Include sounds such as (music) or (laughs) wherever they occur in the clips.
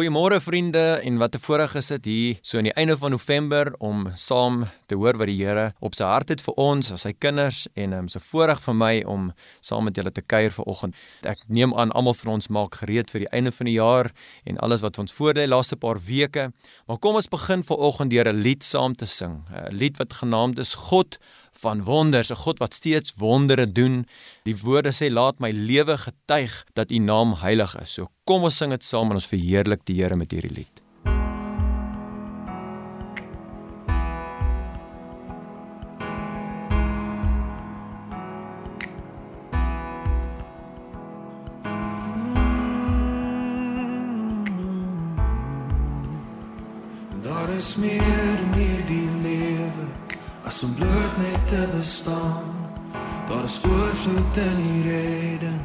Goeiemôre vriende en wat 'n voorreg is dit hier so aan die einde van November om saam te hoor wat die Here op sy hart het vir ons as sy kinders en um, so voorreg vir my om saam met julle te kuier vanoggend. Ek neem aan almal van ons maak gereed vir die einde van die jaar en alles wat ons voor lê laaste paar weke. Maar kom ons begin vanoggend deur 'n lied saam te sing. 'n Lied wat genaamd is God van wonders, 'n God wat steeds wondere doen. Die woorde sê laat my lewe getuig dat U naam heilig is. So kom ons sing dit saam en ons verheerlik die Here met hierdie lied. Daar is meer as om bloot net te bestaan. Daar is oorvloed in die redding.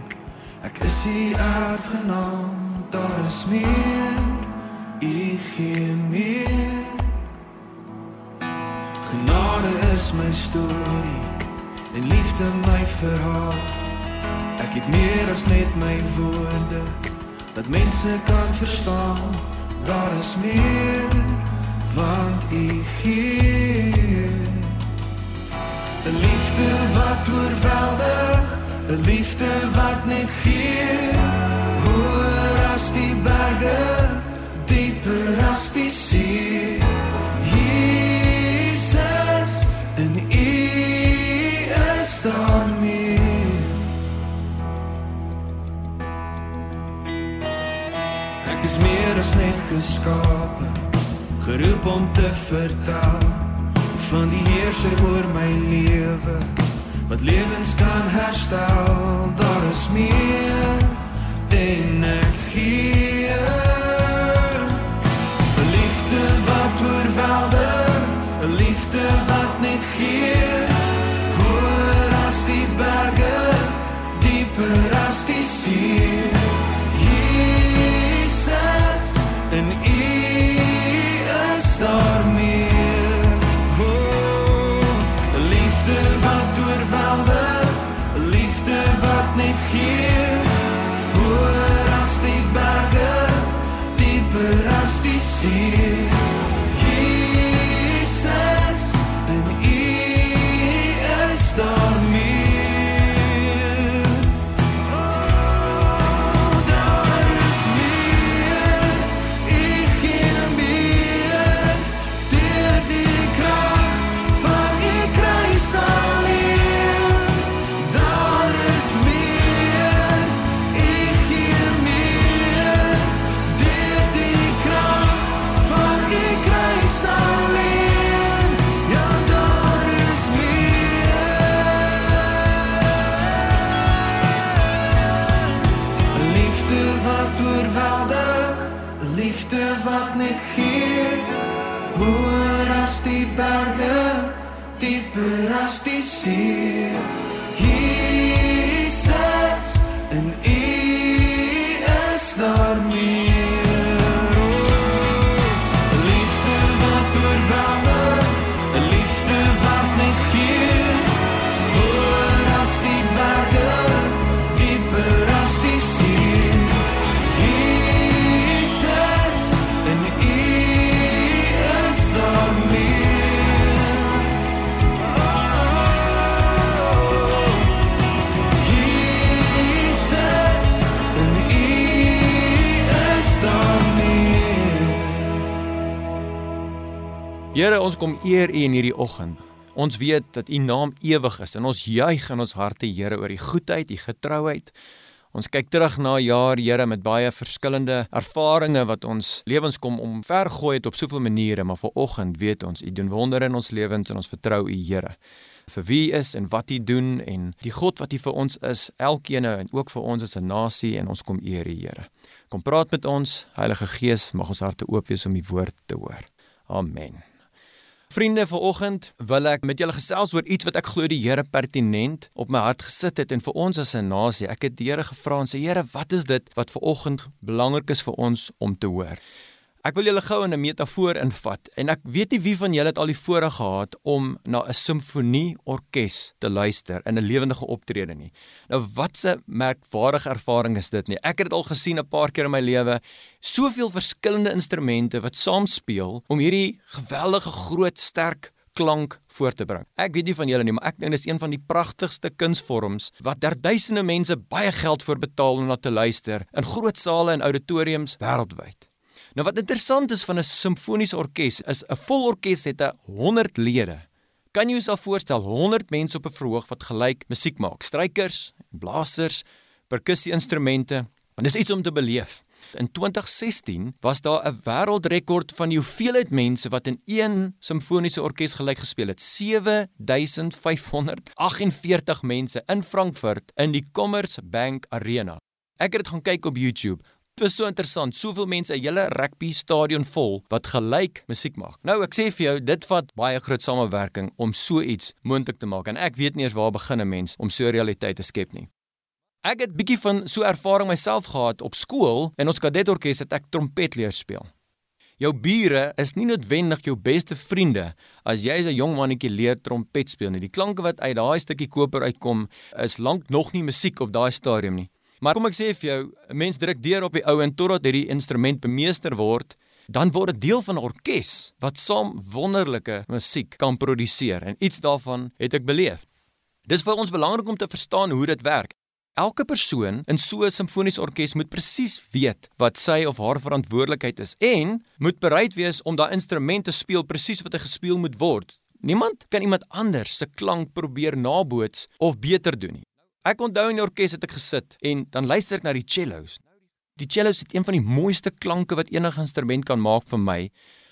Ek is die erfgenaam. Daar is meer. U gee meer. Genade is my storie en liefde my verhaal. Ek het meer as net my woorde dat mense kan verstaan. Daar is meer want u gee 'n liefde wat oorweldig 'n liefde wat net gee hoër as die berge dieper as die see. Jesus en u is daar meer. Ek is meer as net geskape geroep om te vertel van die heerser oor my lewe. Wat lewens kan herstel daar is meer en Here, ons kom eer U in hierdie oggend. Ons weet dat U naam ewig is en ons juig in ons harte, Here, oor U goedheid, U getrouheid. Ons kyk terug na jaar, Here, met baie verskillende ervarings wat ons lewens kom omvergooi het op soveel maniere, maar vir oggend weet ons U doen wondere in ons lewens en ons vertrou U, Here. Vir wie is en wat U doen en die God wat U vir ons is, elkeen en ook vir ons as 'n nasie en ons kom eer U, Here. Kom praat met ons, Heilige Gees, mag ons harte oop wees om U woord te hoor. Amen. Vriende, vanoggend wil ek met julle gesels oor iets wat ek glo die Here pertinent op my hart gesit het en vir ons as 'n nasie. Ek het die Here gevra en sê Here, wat is dit wat vanoggend belangrik is vir ons om te hoor? Ek wil julle gou in 'n metafoor invat en ek weet nie wie van julle het al die voorreg gehad om na 'n simfonieorkes te luister in 'n lewendige optrede nie. Nou wat 'n merkwaardige ervaring is dit nie. Ek het dit al gesien 'n paar keer in my lewe. Soveel verskillende instrumente wat saam speel om hierdie geweldige groot sterk klank voor te bring. Ek weet nie van julle nie, maar ek dink dit is een van die pragtigste kunsvorms wat derduisende mense baie geld vir betaal om na te luister in groot sale en auditoriums wêreldwyd. Nou wat interessant is van 'n simfoniese orkes is 'n vol orkes het 'n 100 lede. Kan jy jouself voorstel 100 mense op 'n verhoog wat gelyk musiek maak? Strykers, blasers, perkussie-instrumente. En dis iets om te beleef. In 2016 was daar 'n wêreldrekord van die hoeveelheid mense wat in een simfoniese orkes gelyk gespeel het. 7548 mense in Frankfurt in die Commerzbank Arena. Ek het dit gaan kyk op YouTube. Dit was so interessant, soveel mense, 'n hele rugby stadion vol wat gelyk musiek maak. Nou ek sê vir jou, dit vat baie groot samewerking om so iets moontlik te maak en ek weet nie eers waar begin 'n mens om so 'n realiteit te skep nie. Ek het bietjie van so ervaring myself gehad op skool en ons kadetorkes het ek trompet leer speel. Jou bure is nie noodwendig jou beste vriende as jy as 'n jong mannetjie leer trompet speel nie. Die klanke wat uit daai stukkie koper uitkom is lank nog nie musiek op daai stadium nie. Maar kom ek sê vir jou, 'n mens druk deur op die ou en totdat hierdie instrument bemeester word, dan word dit deel van 'n orkes wat saam wonderlike musiek kan produseer en iets daarvan het ek beleef. Dis vir ons belangrik om te verstaan hoe dit werk. Elke persoon in so 'n simfoniese orkes moet presies weet wat sy of haar verantwoordelikheid is en moet bereid wees om daai instrument te speel presies wat hy gespeel moet word. Niemand kan iemand anders se klank probeer naboots of beter doen nie. Ek onthou in die orkes het ek gesit en dan luister ek na die cellos. Die cellos het een van die mooiste klanke wat enige instrument kan maak vir my.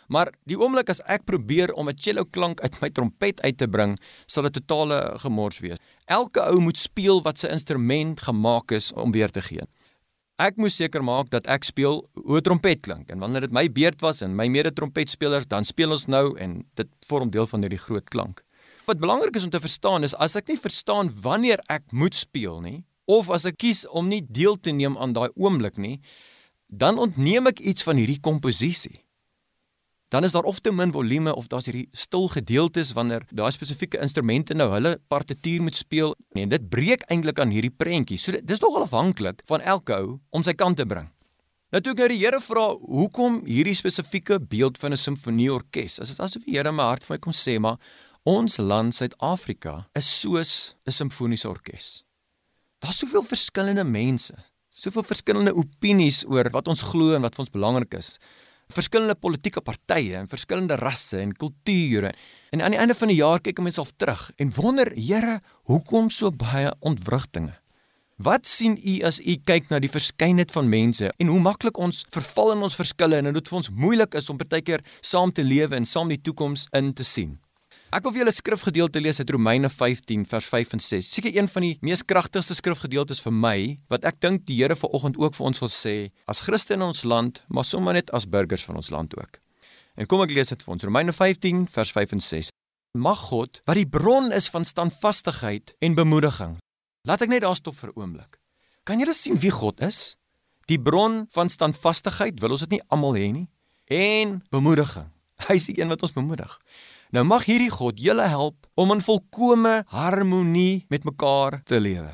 Maar die oomblik as ek probeer om 'n cello klank uit my trompet uit te bring, sal dit totale gemors wees. Elke ou moet speel wat sy instrument gemaak is om weer te gee. Ek moes seker maak dat ek speel hoe 'n trompet klink en wanneer dit my beurt was en my mede trompetspelers, dan speel ons nou en dit vorm deel van hierdie groot klank. Wat belangrik is om te verstaan is as ek nie verstaan wanneer ek moet speel nie of as ek kies om nie deel te neem aan daai oomblik nie, dan ontneem ek iets van hierdie komposisie. Dan is daar of te min volume of daar's hierdie stil gedeeltes wanneer daai spesifieke instrumente nou hulle partituur moet speel en dit breek eintlik aan hierdie prentjie. So dis nogal afhanklik van elke ou om sy kant te bring. Nou toe ek nou die Here vra hoekom hierdie spesifieke beeld van 'n simfonieorkes, as dit asof die Here my hart vir my kom sê maar Ons land Suid-Afrika is soos 'n simfoniese orkes. Daar's soveel verskillende mense, soveel verskillende opinies oor wat ons glo en wat vir ons belangrik is. Verskillende politieke partye en verskillende rasse en kulture. En aan die einde van die jaar kyk ek myself terug en wonder, Here, hoekom so baie ontwrigtinge? Wat sien u as u kyk na die verskeidenheid van mense en hoe maklik ons verval in ons verskille en dit vir ons moeilik is om partykeer saam te lewe en saam die toekoms in te sien? Ek wil vir julle skrifgedeelte lees uit Romeine 15 vers 5 en 6. Seker een van die mees kragtigste skrifgedeeltes vir my wat ek dink die Here vanoggend ook vir ons wil sê as Christene in ons land, maar sommer net as burgers van ons land ook. En kom ek lees dit vir ons. Romeine 15 vers 5 en 6. Mag God, wat die bron is van standvastigheid en bemoediging. Laat ek net daar stop vir 'n oomblik. Kan julle sien wie God is? Die bron van standvastigheid, wil ons dit nie almal hê nie? En bemoediging. Hy is die een wat ons bemoedig. Nou mag hierdie God julle help om in volkomme harmonie met mekaar te lewe.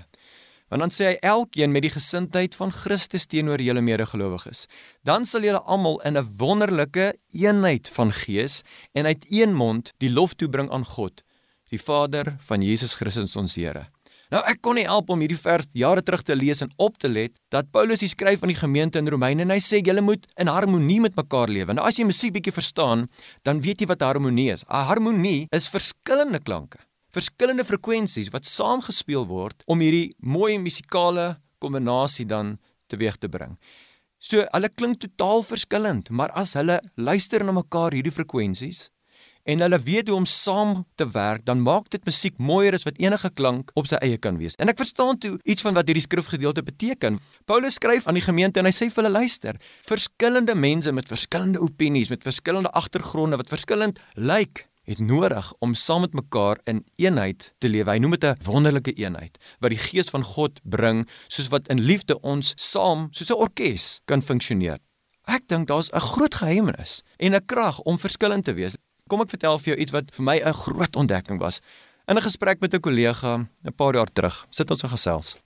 Want dan sê hy elkeen met die gesindheid van Christus teenoor julle medegelowiges. Dan sal julle almal in 'n wonderlike eenheid van gees en uit een mond die lof toebring aan God, die Vader van Jesus Christus ons Here. Nou ek kon nie help om hierdie vers jare terug te lees en op te let dat Paulus hier skryf aan die gemeente in Romeine en hy sê julle moet in harmonie met mekaar lewe. Nou as jy musiek bietjie verstaan, dan weet jy wat harmonie is. 'n Harmonie is verskillende klanke, verskillende frekwensies wat saamgespeel word om hierdie mooi musikale kombinasie dan teweeg te bring. So hulle klink totaal verskillend, maar as hulle luister na mekaar hierdie frekwensies, en hulle weet hoe om saam te werk, dan maak dit musiek mooier as wat enige klank op sy eie kan wees. En ek verstaan toe iets van wat hierdie skrifgedeelte beteken. Paulus skryf aan die gemeente en hy sê vir hulle luister, verskillende mense met verskillende opinies, met verskillende agtergronde wat verskillend lyk, het nodig om saam met mekaar in eenheid te lewe. Hy noem dit 'n wonderlike eenheid wat die gees van God bring, soos wat in liefde ons saam soos 'n orkes kan funksioneer. Ek dink daar's 'n groot geheimnis en 'n krag om verskillend te wees. Kom ek vertel vir jou iets wat vir my 'n groot ontdekking was. In 'n gesprek met 'n kollega 'n paar jaar terug, sit ons en gesels.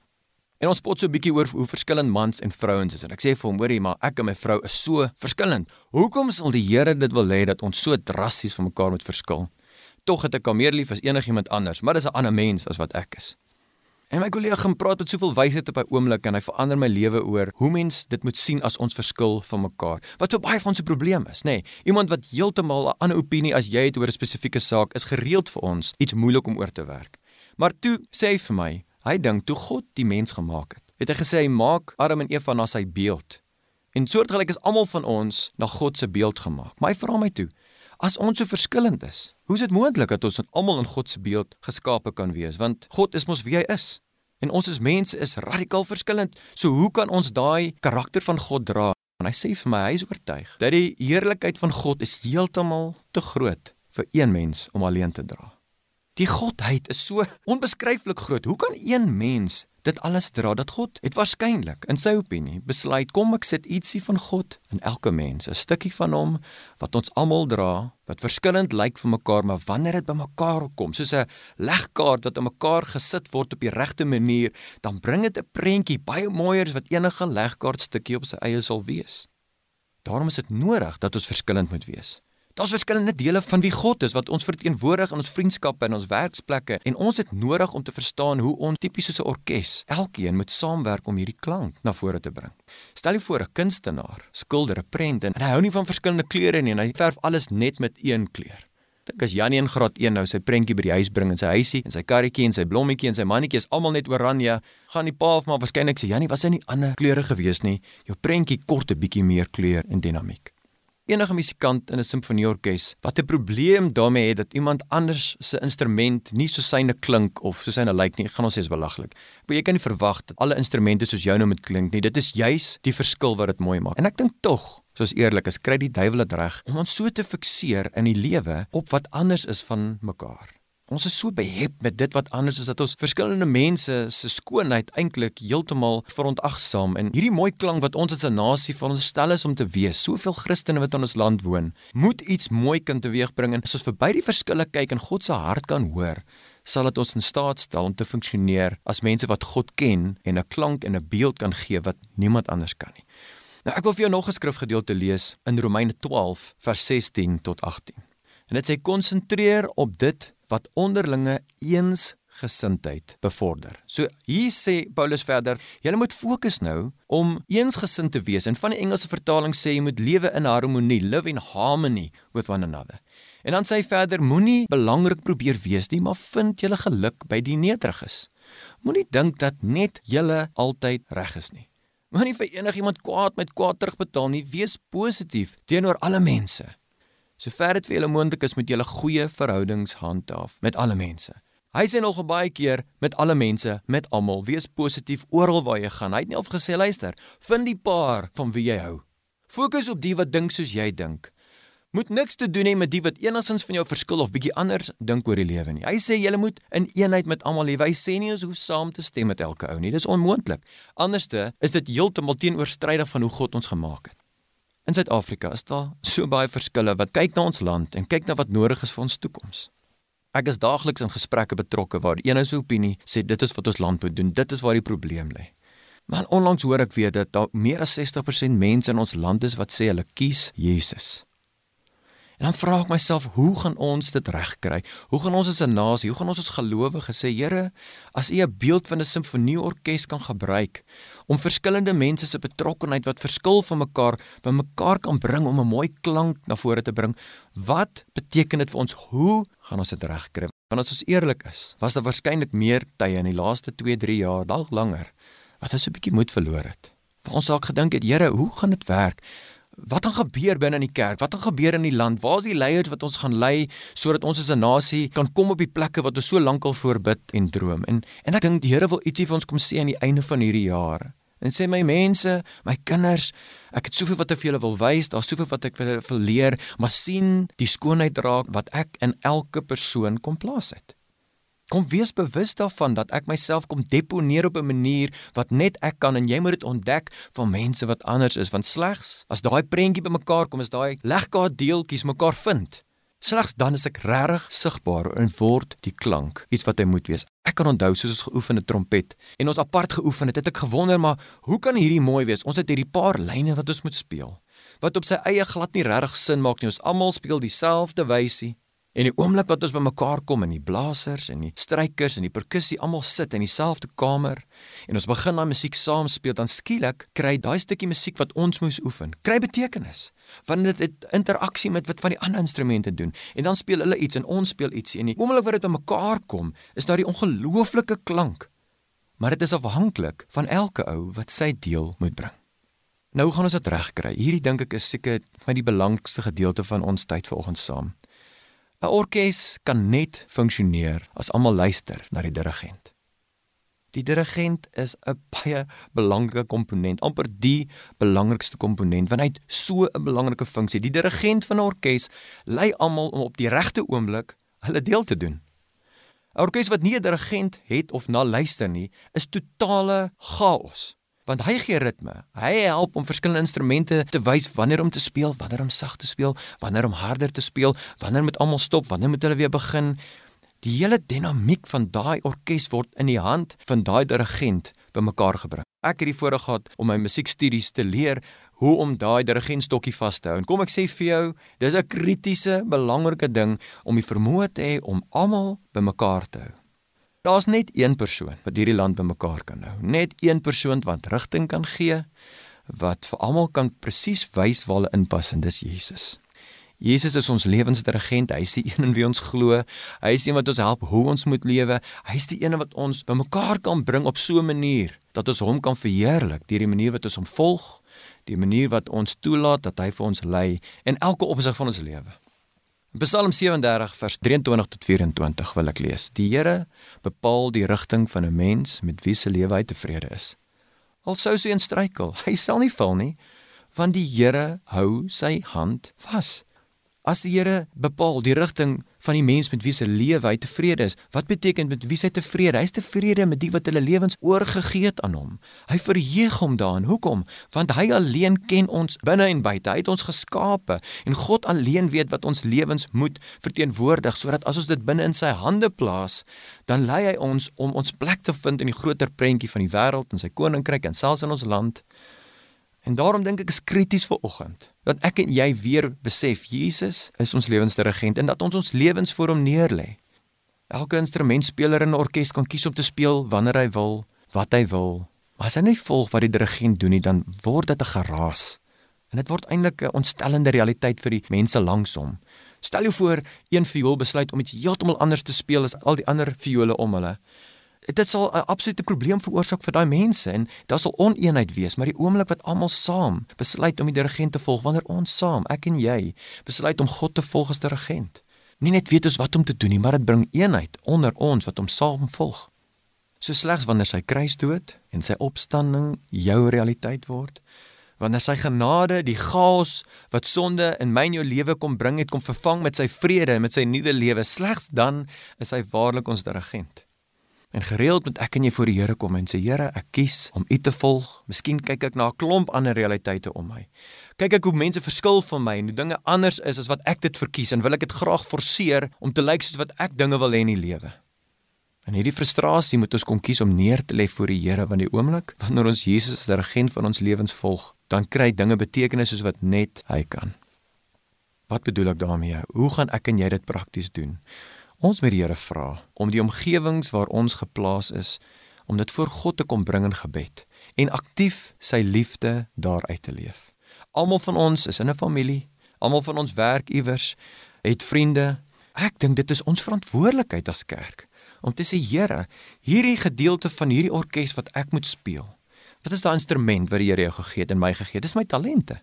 En ons spot so 'n bietjie oor hoe verskillend mans en vrouens is en ek sê vir hom, hoorie, maar ek en my vrou is so verskillend. Hoekom sal die Here dit wil hê dat ons so drasties van mekaar moet verskil? Tog het ek hom meer lief as enigiemand anders, maar dis 'n ander mens as wat ek is. En my kollega gaan praat met soveel wysheid op 'n oomblik en hy verander my lewe oor hoe mens dit moet sien as ons verskil van mekaar. Wat so baie van se probleem is, nê? Nee, iemand wat heeltemal 'n ander opinie as jy het oor 'n spesifieke saak is gereeld vir ons iets moeilik om oor te werk. Maar toe sê hy vir my, hy dink toe God die mens gemaak het, het hy gesê hy maak Adam en Eva na sy beeld. En soortgelyk is almal van ons na God se beeld gemaak. Maar hy vra my toe, as ons so verskillend is, hoe is dit moontlik dat ons almal in God se beeld geskape kan wees? Want God is mos wie hy is. En ons as mense is radikaal verskillend. So hoe kan ons daai karakter van God dra? En hy sê vir my, hy is oortuig dat die heerlikheid van God is heeltemal te groot vir een mens om alleen te dra. Die godheid is so onbeskryflik groot. Hoe kan een mens dit alles dra dat God het waarskynlik in sy opinie besluit kom ek sit ietsie van God in elke mens 'n stukkie van hom wat ons almal dra wat verskillend lyk vir mekaar maar wanneer dit bymekaar kom soos 'n legkaart wat in mekaar gesit word op die regte manier dan bring dit 'n prentjie baie mooier as wat enige legkaart stukkie op sy eie sal wees. Daarom is dit nodig dat ons verskillend moet wees Daar's verskillende dele van wie God is wat ons verteenwoordig in ons vriendskappe en ons werksplekke en ons het nodig om te verstaan hoe ons tipies soos 'n orkes elkeen moet saamwerk om hierdie klank na vore te bring. Stel jou voor 'n kunstenaar skilder 'n prent en hy hou nie van verskillende kleure nie en hy verf alles net met een kleur. Dink as Janie in graad 1 nou sy prentjie by die huis bring in sy huisie en sy karretjie en sy blommetjie en sy mannetjie is almal net oranje, gaan die pa of maar waarskynlik sê Janie, was hy nie ander kleure gewees nie? Jou prentjie kort 'n bietjie meer kleur en dinamiek enige musikant in 'n simfonieorkes wat 'n probleem daarmee het dat iemand anders se instrument nie so syne klink of so syne lyk nie, gaan ons sê is belaglik. Maar jy kan nie verwag dat alle instrumente soos jou nou moet klink nie. Dit is juis die verskil wat dit mooi maak. En ek dink tog, soos eerlik is, kry die duiwel dit reg om ons so te fikseer in die lewe op wat anders is van mekaar. Ons is so behep met dit wat anders is dat ons verskillende mense se skoonheid eintlik heeltemal verontagsaam en hierdie mooi klank wat ons as 'n nasie van ons stel is om te wees. Soveel Christene wat in ons land woon, moet iets mooi kan teweegbring en as ons verby die verskille kyk en God se hart kan hoor, sal dit ons in staat stel om te funksioneer as mense wat God ken en 'n klank en 'n beeld kan gee wat niemand anders kan nie. Nou ek wil vir jou nog 'n skrifgedeelte lees in Romeine 12 vers 16 tot 18. En dit sê konsentreer op dit wat onderlinge eensgesindheid bevorder. So hier sê Paulus verder, jy moet fokus nou om eensgesind te wees. En van die Engelse vertaling sê jy moet lewe in harmonie, live in harmony with one another. En dan sê hy verder, moenie belangrik probeer wees nie, maar vind julle geluk by die nederiges. Moenie dink dat net julle altyd reg is nie. Moenie vir enigiemand kwaad met kwaad terugbetaal nie. Wees positief teenoor alle mense. Sover dit vir julle moontlik is met julle goeie verhoudings handhaaf met alle mense. Hy sê nog baie keer met alle mense, met almal, wees positief oral waar jy gaan. Hy het nie al gesê luister, vind die paar van wie jy hou. Fokus op die wat dink soos jy dink. Moet niks te doen hê met die wat enigins van jou verskil of bietjie anders dink oor die lewe nie. Hy sê jy moet in eenheid met almal lewe. Hy sê nie ons hoef saam te stem met elke ou nie. Dis onmoontlik. Anderste is dit heeltemal teenoorstrydig van hoe God ons gemaak het. In Suid-Afrika is daar so baie verskille wat kyk na ons land en kyk na wat nodig is vir ons toekoms. Ek is daagliks in gesprekke betrokke waar een ou se opinie sê dit is wat ons land moet doen, dit is waar die probleem lê. Maar onlangs hoor ek weer dat daar meer as 60% mense in ons land is wat sê hulle kies Jesus. Dan vra ek myself, hoe gaan ons dit regkry? Hoe gaan ons as 'n nasie, hoe gaan ons as gelowiges sê, Here, as U 'n beeld van 'n simfonieorkes kan gebruik om verskillende mense se betrokkenheid wat verskil van mekaar bymekaar kan bring om 'n mooi klank na vore te bring, wat beteken dit vir ons? Hoe gaan ons dit regkry? Want as ons eerlik is, was daar waarskynlik meer tye in die laaste 2-3 jaar, dalk langer, wat ons 'n bietjie moed verloor het. Vir ons dalk gedink het, Here, hoe gaan dit werk? Wat gaan gebeur binne in die kerk? Wat gaan gebeur in die land? Waar is die leiers wat ons gaan lei sodat ons as 'n nasie kan kom op die plekke wat ons so lankal voorbid en droom? En en ek dink die Here wil ietsie vir ons kom sê aan die einde van hierdie jaar. En sê my mense, my kinders, ek het soveel wat ek vir julle wil wys, daar's soveel wat ek wil, wil leer, maar sien die skoonheid raak wat ek in elke persoon kom plaas het. Kom wees bewus daarvan dat ek myself kom deponeer op 'n manier wat net ek kan en jy moet dit ontdek van mense wat anders is want slegs as daai prentjie bymekaar kom is daai legkaart deeltjies mekaar vind. Slegs dan is ek regtig sigbaar en word die klank iets wat hy moet wees. Ek kan onthou soos ons geoefen het trompet en ons apart geoefen het, het ek gewonder maar hoe kan hierdie mooi wees? Ons het hierdie paar lyne wat ons moet speel wat op sy eie glad nie regtig sin maak nie. Ons almal speel dieselfde wysie. En die oomblik wat ons bymekaar kom en die blasers en die strykers en die perkussie almal sit in dieselfde kamer en ons begin daai musiek saam speel, dan skielik kry daai stukkie musiek wat ons moes oefen, kry betekenis. Want dit het interaksie met wat van die ander instrumente doen. En dan speel hulle iets en ons speel iets en die oomblik wat dit bymekaar kom, is daar die ongelooflike klank. Maar dit is afhanklik van elke ou wat sy deel moet bring. Nou gaan ons dit regkry. Hierdie dink ek is seker van die belangrikste gedeelte van ons tyd vanoggend saam. 'n Orkes kan net funksioneer as almal luister na die dirigent. Die dirigent is 'n baie belangrike komponent, amper die belangrikste komponent want hy het so 'n belangrike funksie. Die dirigent van 'n orkes lei almal om op die regte oomblik hulle deel te doen. 'n Orkes wat nie 'n dirigent het of na luister nie, is totale chaos want hy gee ritme. Hy help om verskillende instrumente te wys wanneer om te speel, wanneer om sag te speel, wanneer om harder te speel, wanneer moet almal stop, wanneer moet hulle weer begin. Die hele dinamiek van daai orkes word in die hand van daai dirigent bymekaar gebring. Ek het die voorreg gehad om my musiekstudies te leer hoe om daai dirigentstokkie vas te hou. En kom ek sê vir jou, dis 'n kritiese, belangrike ding om die vermoë te hê om almal bymekaar te hou. Daar's net een persoon wat hierdie land bymekaar kan hou. Net een persoon wat rigting kan gee, wat vir almal kan presies wys waar hulle inpas en dis Jesus. Jesus is ons lewensdirigent. Hy is die een in wie ons glo. Hy is die een wat ons help hoe ons moet lewe. Hy is die een wat ons bymekaar kan bring op so 'n manier dat ons hom kan verheerlik deur die manier wat ons hom volg, die manier wat ons toelaat dat hy vir ons lei in elke opsig van ons lewe. Psalm 37 vers 23 tot 24 wil ek lees. Die Here bepaal die rigting van 'n mens met wie se lewe hy tevrede is. Al sou sy instruikel, (laughs) hy sal nie val nie, want die Here hou sy hand vas. As die Here bepaal die rigting van die mens met wie se lewe hy tevrede is, wat beteken met wie hy tevrede? Hy is tevrede met die wat hulle lewens oorgegee het aan hom. Hy verheug hom daarin. Hoekom? Want hy alleen ken ons binne en buite. Hy het ons geskape en God alleen weet wat ons lewens moet verteenwoordig sodat as ons dit binne in sy hande plaas, dan lei hy ons om ons plek te vind in die groter prentjie van die wêreld en sy koninkryk en selfs in ons land. En daarom dink ek is krities vir oggend dat ek en jy weer besef Jesus is ons lewensdirigent en dat ons ons lewens voor hom neerlê. Elke instrumentspeler in 'n orkes kan kies om te speel wanneer hy wil, wat hy wil. Maar as hy nie volg wat die dirigent doen nie, dan word dit 'n geraas. En dit word eintlik 'n ontstellende realiteit vir die mense langs hom. Stel jou voor een viool besluit om iets heeltemal anders te speel as al die ander viole om hulle dit sal 'n absolute probleem veroorsaak vir daai mense en daar sal oneenheid wees maar die oomblik wat almal saam besluit om die dirigent te volg wanneer ons saam ek en jy besluit om God te volg as dirigent nie net weet ons wat om te doen nie maar dit bring eenheid onder ons wat hom saam volg. So slegs wanneer sy kruisdood en sy opstanding jou realiteit word wanneer sy genade die chaos wat sonde in my en jou lewe kom bring het kom vervang met sy vrede en met sy nuwe lewe slegs dan is hy waarlik ons dirigent En gereeld moet ek en jy voor die Here kom en sê Here, ek kies om U te volg. Miskien kyk ek na 'n klomp ander realiteite om my. Kyk ek hoe mense verskil van my en hoe dinge anders is as wat ek dit verkies en wil ek dit graag forceer om te lyk soos wat ek dinge wil hê in die lewe. En hierdie frustrasie moet ons kom kies om neer te lê voor die Here want die oomblik wanneer ons Jesus as die regent van ons lewens volg, dan kry dinge betekenis soos wat net hy kan. Wat bedoel ek daarmee? Hoe gaan ek en jy dit prakties doen? Ons moet die Here vra om die omgewings waar ons geplaas is om dit voor God te kom bring in gebed en aktief sy liefde daar uit te leef. Almal van ons is in 'n familie, almal van ons werk iewers, het vriende. Ek dink dit is ons verantwoordelikheid as kerk om te sê Here, hierdie gedeelte van hierdie orkes wat ek moet speel. Wat is daai instrument wat die Here jou gegee het en my gegee het? Dis my talente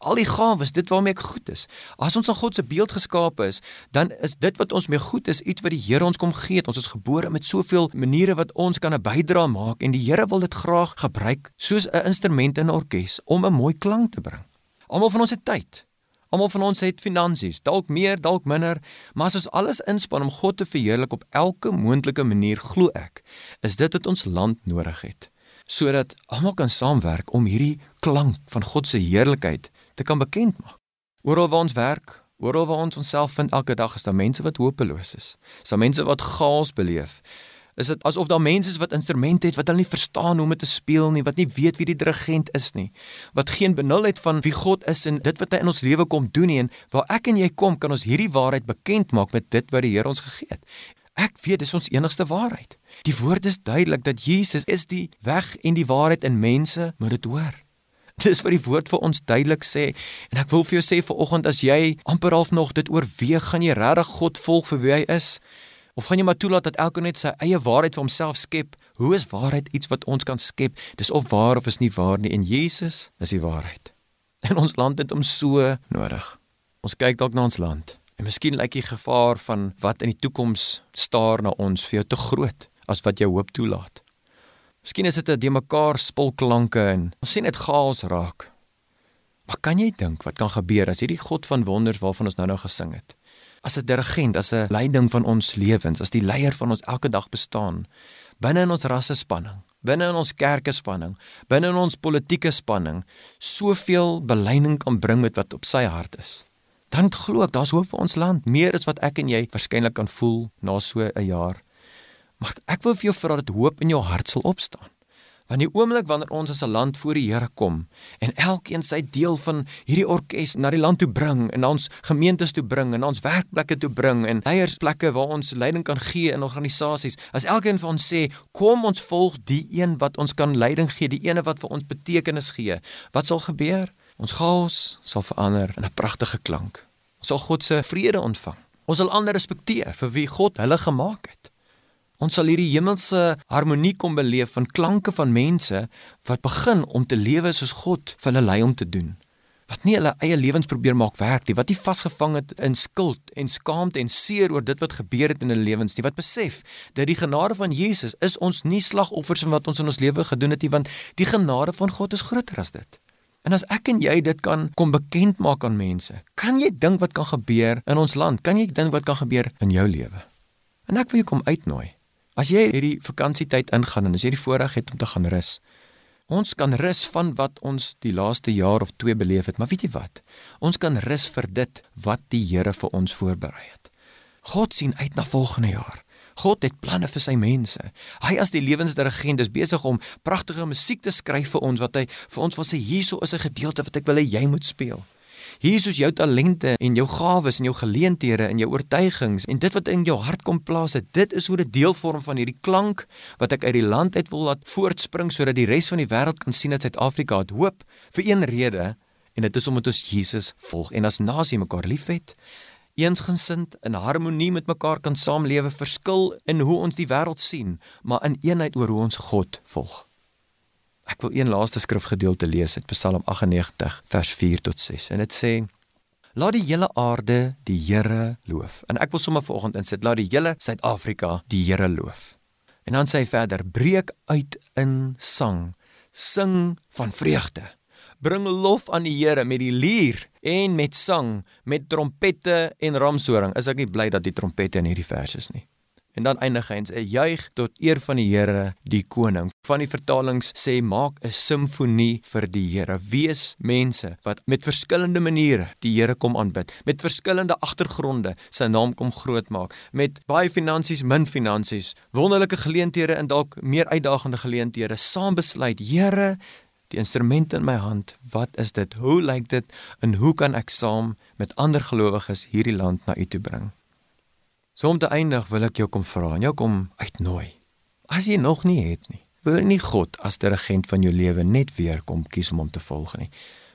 al die gawes, dit waarmee ek goed is. As ons aan God se beeld geskape is, dan is dit wat ons mee goed is iets wat die Here ons kom gee. Ons is gebore met soveel maniere wat ons kan 'n bydrae maak en die Here wil dit graag gebruik soos 'n instrument in 'n orkes om 'n mooi klank te bring. Almal van ons het tyd. Almal van ons het finansies, dalk meer, dalk minder, maar as ons alles inspann om God te verheerlik op elke moontlike manier, glo ek, is dit wat ons land nodig het, sodat almal kan saamwerk om hierdie klank van God se heerlikheid te kan bekend maak. Oral waar ons werk, oral waar ons onsself vind elke dag, is daar mense wat hopeloos is. Is daar mense wat chaos beleef is dit asof daar mense is wat instrumente het wat hulle nie verstaan hoe om dit te speel nie, wat nie weet wie die dirigent is nie, wat geen benulheid van wie God is en dit wat hy in ons lewe kom doen nie en waar ek en jy kom kan ons hierdie waarheid bekend maak met dit wat die Here ons gegee het. Ek weet dis ons enigste waarheid. Die woord is duidelik dat Jesus is die weg en die waarheid en mense moet dit hoor. (laughs) Dis wat die woord vir ons duidelik sê en ek wil vir jou sê vir oggend as jy amper half nog dit oorweeg gaan jy regtig God volg vir wie hy is Of gaan jy maar toelaat dat elkeen net sy eie waarheid vir homself skep? Hoe is waarheid iets wat ons kan skep? Dis of waar of is nie waar nie en Jesus is die waarheid. (laughs) En ons land het hom so nodig. Ons kyk dalk na ons land en miskien lyk die gevaar van wat in die toekoms staar na ons vir jou te groot as wat jy hoop toelaat. Miskien is dit 'n de mekaar spulklanke en ons sien dit chaos raak. Maar kan jy dink wat kan gebeur as hierdie God van wonders waarvan ons nou-nou gesing het? as 'n dirigent, as 'n leiding van ons lewens, as die leier van ons elke dag bestaan binne in ons rasse spanning, binne in ons kerke spanning, binne in ons politieke spanning, soveel beleiding kan bring met wat op sy hart is. Dan glo ek daar's hoop vir ons land, meer as wat ek en jy waarskynlik kan voel na so 'n jaar. Maar ek wil vir jou vra dat hoop in jou hart sal opstaan. Want die oomblik wanneer ons as 'n land voor die Here kom en elkeen sy deel van hierdie orkes na die land toe bring en ons gemeentes toe bring en ons werkplekke toe bring en leiersplekke waar ons leiding kan gee in organisasies, as elkeen van ons sê, "Kom ons volg die een wat ons kan leiding gee, die ene wat vir ons betekenis gee," wat sal gebeur? Ons chaos sal verander in 'n pragtige klank. Ons sal God se vrede ontvang. Ons sal ander respekteer vir wie God hulle gemaak het. Ons sal hierdie hemelse harmonie kom beleef van klanke van mense wat begin om te lewe soos God vir hulle lei om te doen. Wat nie hulle eie lewens probeer maak werk nie, wat nie vasgevang het in skuld en skaamte en seer oor dit wat gebeur het in hulle lewens nie, wat besef dat die genade van Jesus is ons nie slagoffers van wat ons in ons lewe gedoen het nie, want die genade van God is groter as dit. En as ek en jy dit kan kom bekend maak aan mense, kan jy dink wat kan gebeur in ons land? Kan jy dink wat kan gebeur in jou lewe? En ek wil jou kom uitnooi As jy hierdie vakansietyd ingaan en as jy die voorreg het om te gaan rus. Ons kan rus van wat ons die laaste jaar of 2 beleef het, maar weet jy wat? Ons kan rus vir dit wat die Here vir ons voorberei het. God sien uit na volgende jaar. God het planne vir sy mense. Hy as die lewensdirigent is besig om pragtige musiek te skryf vir ons wat hy vir ons wil sê hierso is 'n gedeelte wat ek wil hê jy moet speel. Hier is jou talente en jou gawes en jou geleenthede en jou oortuigings en dit wat in jou hart kom plaas het. Dit is hoe dit deel vorm van hierdie klank wat ek uit die land uit wil laat voortspring sodat die res van die wêreld kan sien dat Suid-Afrika het hoop vir een rede en dit is omdat ons Jesus volg en as nasie mekaar liefhet eensgesind in harmonie met mekaar kan saamlewe verskil in hoe ons die wêreld sien maar in eenheid oor hoe ons God volg Ek wil een laaste skrifgedeelte lees uit Psalm 98 vers 4 tot 6 en dit sê Laat die hele aarde die Here loof. En ek wil sommer vanoggend insit laat die hele Suid-Afrika die Here loof. En dan sê hy verder breek uit in sang, sing van vreugde. Bring lof aan die Here met die lier en met sang, met trompette en ramshoring. Is ek nie bly dat die trompette in hierdie vers is nie. En dan eindig hy en sê juig tot eer van die Here die koning. Van die vertalings sê maak 'n simfonie vir die Here. Wees mense wat met verskillende maniere die Here kom aanbid, met verskillende agtergronde sy naam kom groot maak, met baie finansies, min finansies, wonderlike geleenthede en dalk meer uitdagende geleenthede, saam besluit, Here, die instrument in my hand, wat is dit? Hoe lyk dit en hoe kan ek saam met ander gelowiges hierdie land na U toe bring? So om te eindig wil ek jou kom vra en jou kom uitnooi. As jy nog nie het nie, wil nie God as die regent van jou lewe net weer kom kies om hom te volg nie.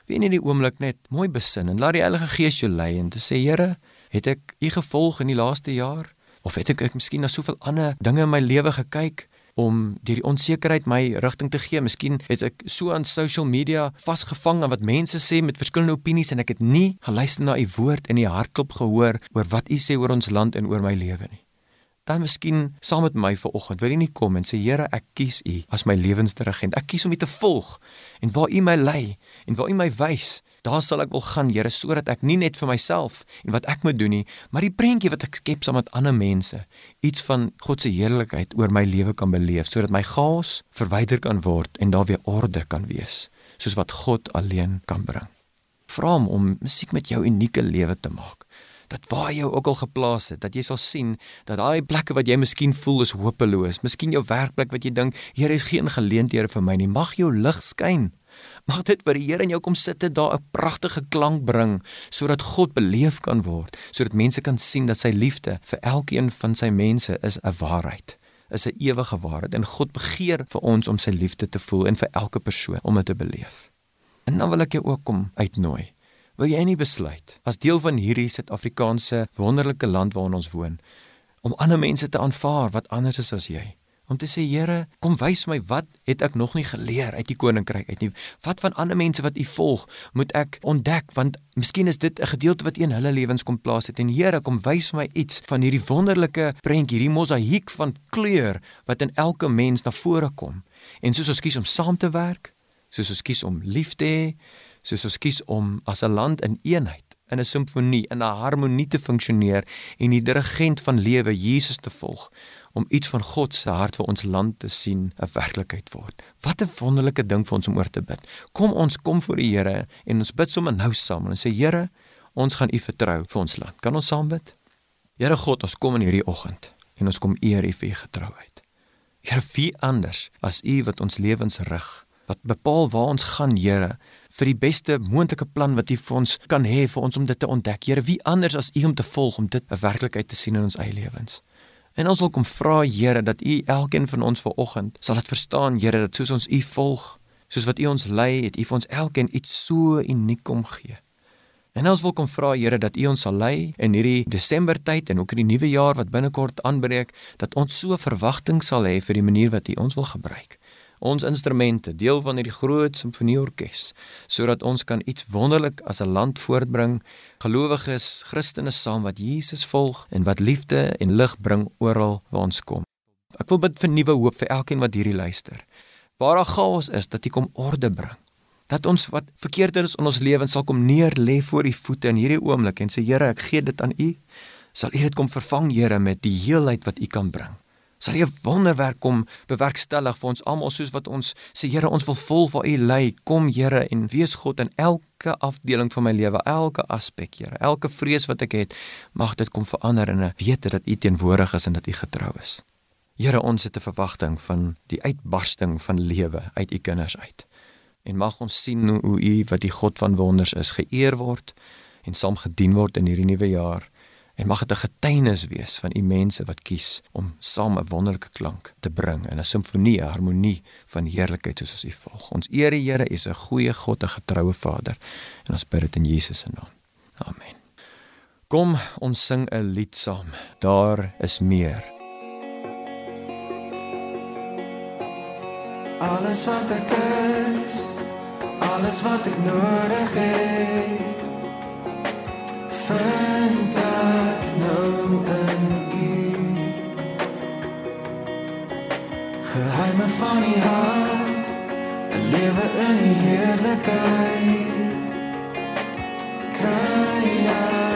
Wie nie die oomblik net mooi besin en laat die Heilige Gees jou lei en te sê Here, het ek U gevolg in die laaste jaar of het ek, ek miskien na soveel ander dinge in my lewe gekyk om deur die onsekerheid my rigting te gee. Miskien het ek so aan social media vasgevang aan wat mense sê met verskillende opinies en ek het nie geluister na u woord en die hartklop gehoor oor wat u sê oor ons land en oor my lewe nie. Dan miskien saam met my vanoggend wil jy nie kom en sê Here, ek kies U as my lewensdirigent. Ek kies om U te volg en waar U my lei en waar U my wys, daar sal ek wil gaan, Here, sodat ek nie net vir myself en wat ek moet doen nie, maar die prentjie wat ek skep saam met ander mense, iets van God se heerlikheid oor my lewe kan beleef, sodat my chaos verwyder kan word en daar weer orde kan wees, soos wat God alleen kan bring. Vra hom om musiek met jou unieke lewe te maak dat waar jy ook al geplaas het, dat jy sal sien dat daai plekke wat jy miskien voel is hopeloos, miskien jou werkplek wat jy dink, Here is geen geleenthede vir my nie, mag jou lig skyn. Mag dit wat die Here in jou kom sit het daar 'n pragtige klank bring sodat God beleef kan word, sodat mense kan sien dat sy liefde vir elkeen van sy mense is 'n waarheid is 'n ewige waarheid en God begeer vir ons om sy liefde te voel en vir elke persoon om dit te beleef. En dan wil ek jou ook kom uitnooi Wil jy nie besluit as deel van hierdie Suid-Afrikaanse wonderlike land waarin ons woon om ander mense te aanvaar wat anders is as jy? Om te sê Here, kom wys my wat het ek nog nie geleer uit die koninkryk uit nie. Wat van ander mense wat U volg, moet ek ontdek want miskien is dit 'n gedeelte wat in hulle lewens kom plaas het. En Here, kom wys my iets van hierdie wonderlike prentjie, hierdie mosaïek van kleur wat in elke mens na vore kom. En soos ons kies om saam te werk, soos ons kies om lief te hê, soos ons kies om as 'n land in eenheid, in 'n simfonie, in 'n harmonie te funksioneer en die dirigent van lewe Jesus te volg om iets van God se hart vir ons land te sien 'n werklikheid word. Wat 'n wonderlike ding vir ons om oor te bid. Kom ons kom voor die Here en ons bid sommer nou saam en sê Here, ons gaan U vertrou vir ons land. Kan ons saam bid? Here God, ons kom in hierdie oggend en ons kom eer U vir U getrouheid. Here, wie anders as U wat ons lewens rig? wat bepaal waar ons gaan, Here, vir die beste moontlike plan wat U vir ons kan hê vir ons om dit te ontdek. Here, wie anders as U om te volg om dit 'n werklikheid te sien in ons eie lewens? En ons wil kom vra, Here, dat U elkeen van ons vanoggend sal dit verstaan, Here, dat soos ons U volg, soos wat U ons lei, het U vir ons elkeen iets so uniek kom gee. En ons wil kom vra Here dat U ons sal lei in hierdie Desember tyd en ook in die nuwe jaar wat binnekort aanbreek, dat ons so verwagting sal hê vir die manier wat U ons wil gebruik ons instrumente, deel van hierdie groot simfonieorkes, sodat ons kan iets wonderlik as 'n land voortbring, gelowiges, Christene saam wat Jesus volg en wat liefde en lig bring oral waar ons kom. Ek wil bid vir nuwe hoop vir elkeen wat hierdie luister. Waar daar chaos is, dat U kom orde bring. Dat ons wat verkeerd is in ons lewens sal kom neer lê voor U voete in hierdie oomblik en sê Here, ek gee dit aan U. Sal U dit kom vervang, Here, met die heelheid wat U kan bring sal 'n wonderwerk kom bewerkstellig vir ons almal soos wat ons sê Here ons wil vol vir u lei. Kom Here en wees God in elke afdeling van my lewe elke aspek Here. Elke vrees wat ek het mag dit kom verander in 'n wete dat u teenwoordig is en dat u getrou is. Here ons het 'n verwagting van die uitbarsting van lewe uit u kinders uit. En mag ons sien hoe u wat die God van wonders is geëer word en saam gedien word in hierdie nuwe jaar En mag dit 'n getuienis wees van u mense wat kies om saam 'n wonderlike klank te bring in 'n simfonie, 'n harmonie van heerlikheid soos ons u volg. Ons eer die Here, u is 'n goeie God, 'n getroue Vader. En ons bid dit in Jesus se naam. Amen. Kom, ons sing 'n lied saam. Daar is meer. Alles wat ek is, alles wat ek nodig het. Vind geheime van die hart 'n lewe in die heerlikheid kry ek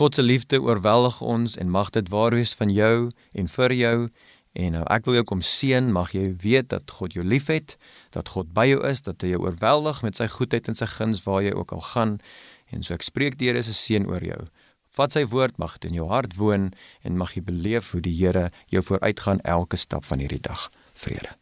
God se liefde oorweldig ons en mag dit waar wees van jou en vir jou. En nou ek wil jou kom seën, mag jy weet dat God jou liefhet, dat God by jou is, dat hy jou oorweldig met sy goedheid en sy guns waar jy ook al gaan. En so ek spreek die Here se seën oor jou. Vat sy woord mag dit in jou hart woon en mag jy beleef hoe die Here jou vooruitgaan elke stap van hierdie dag. Vrede.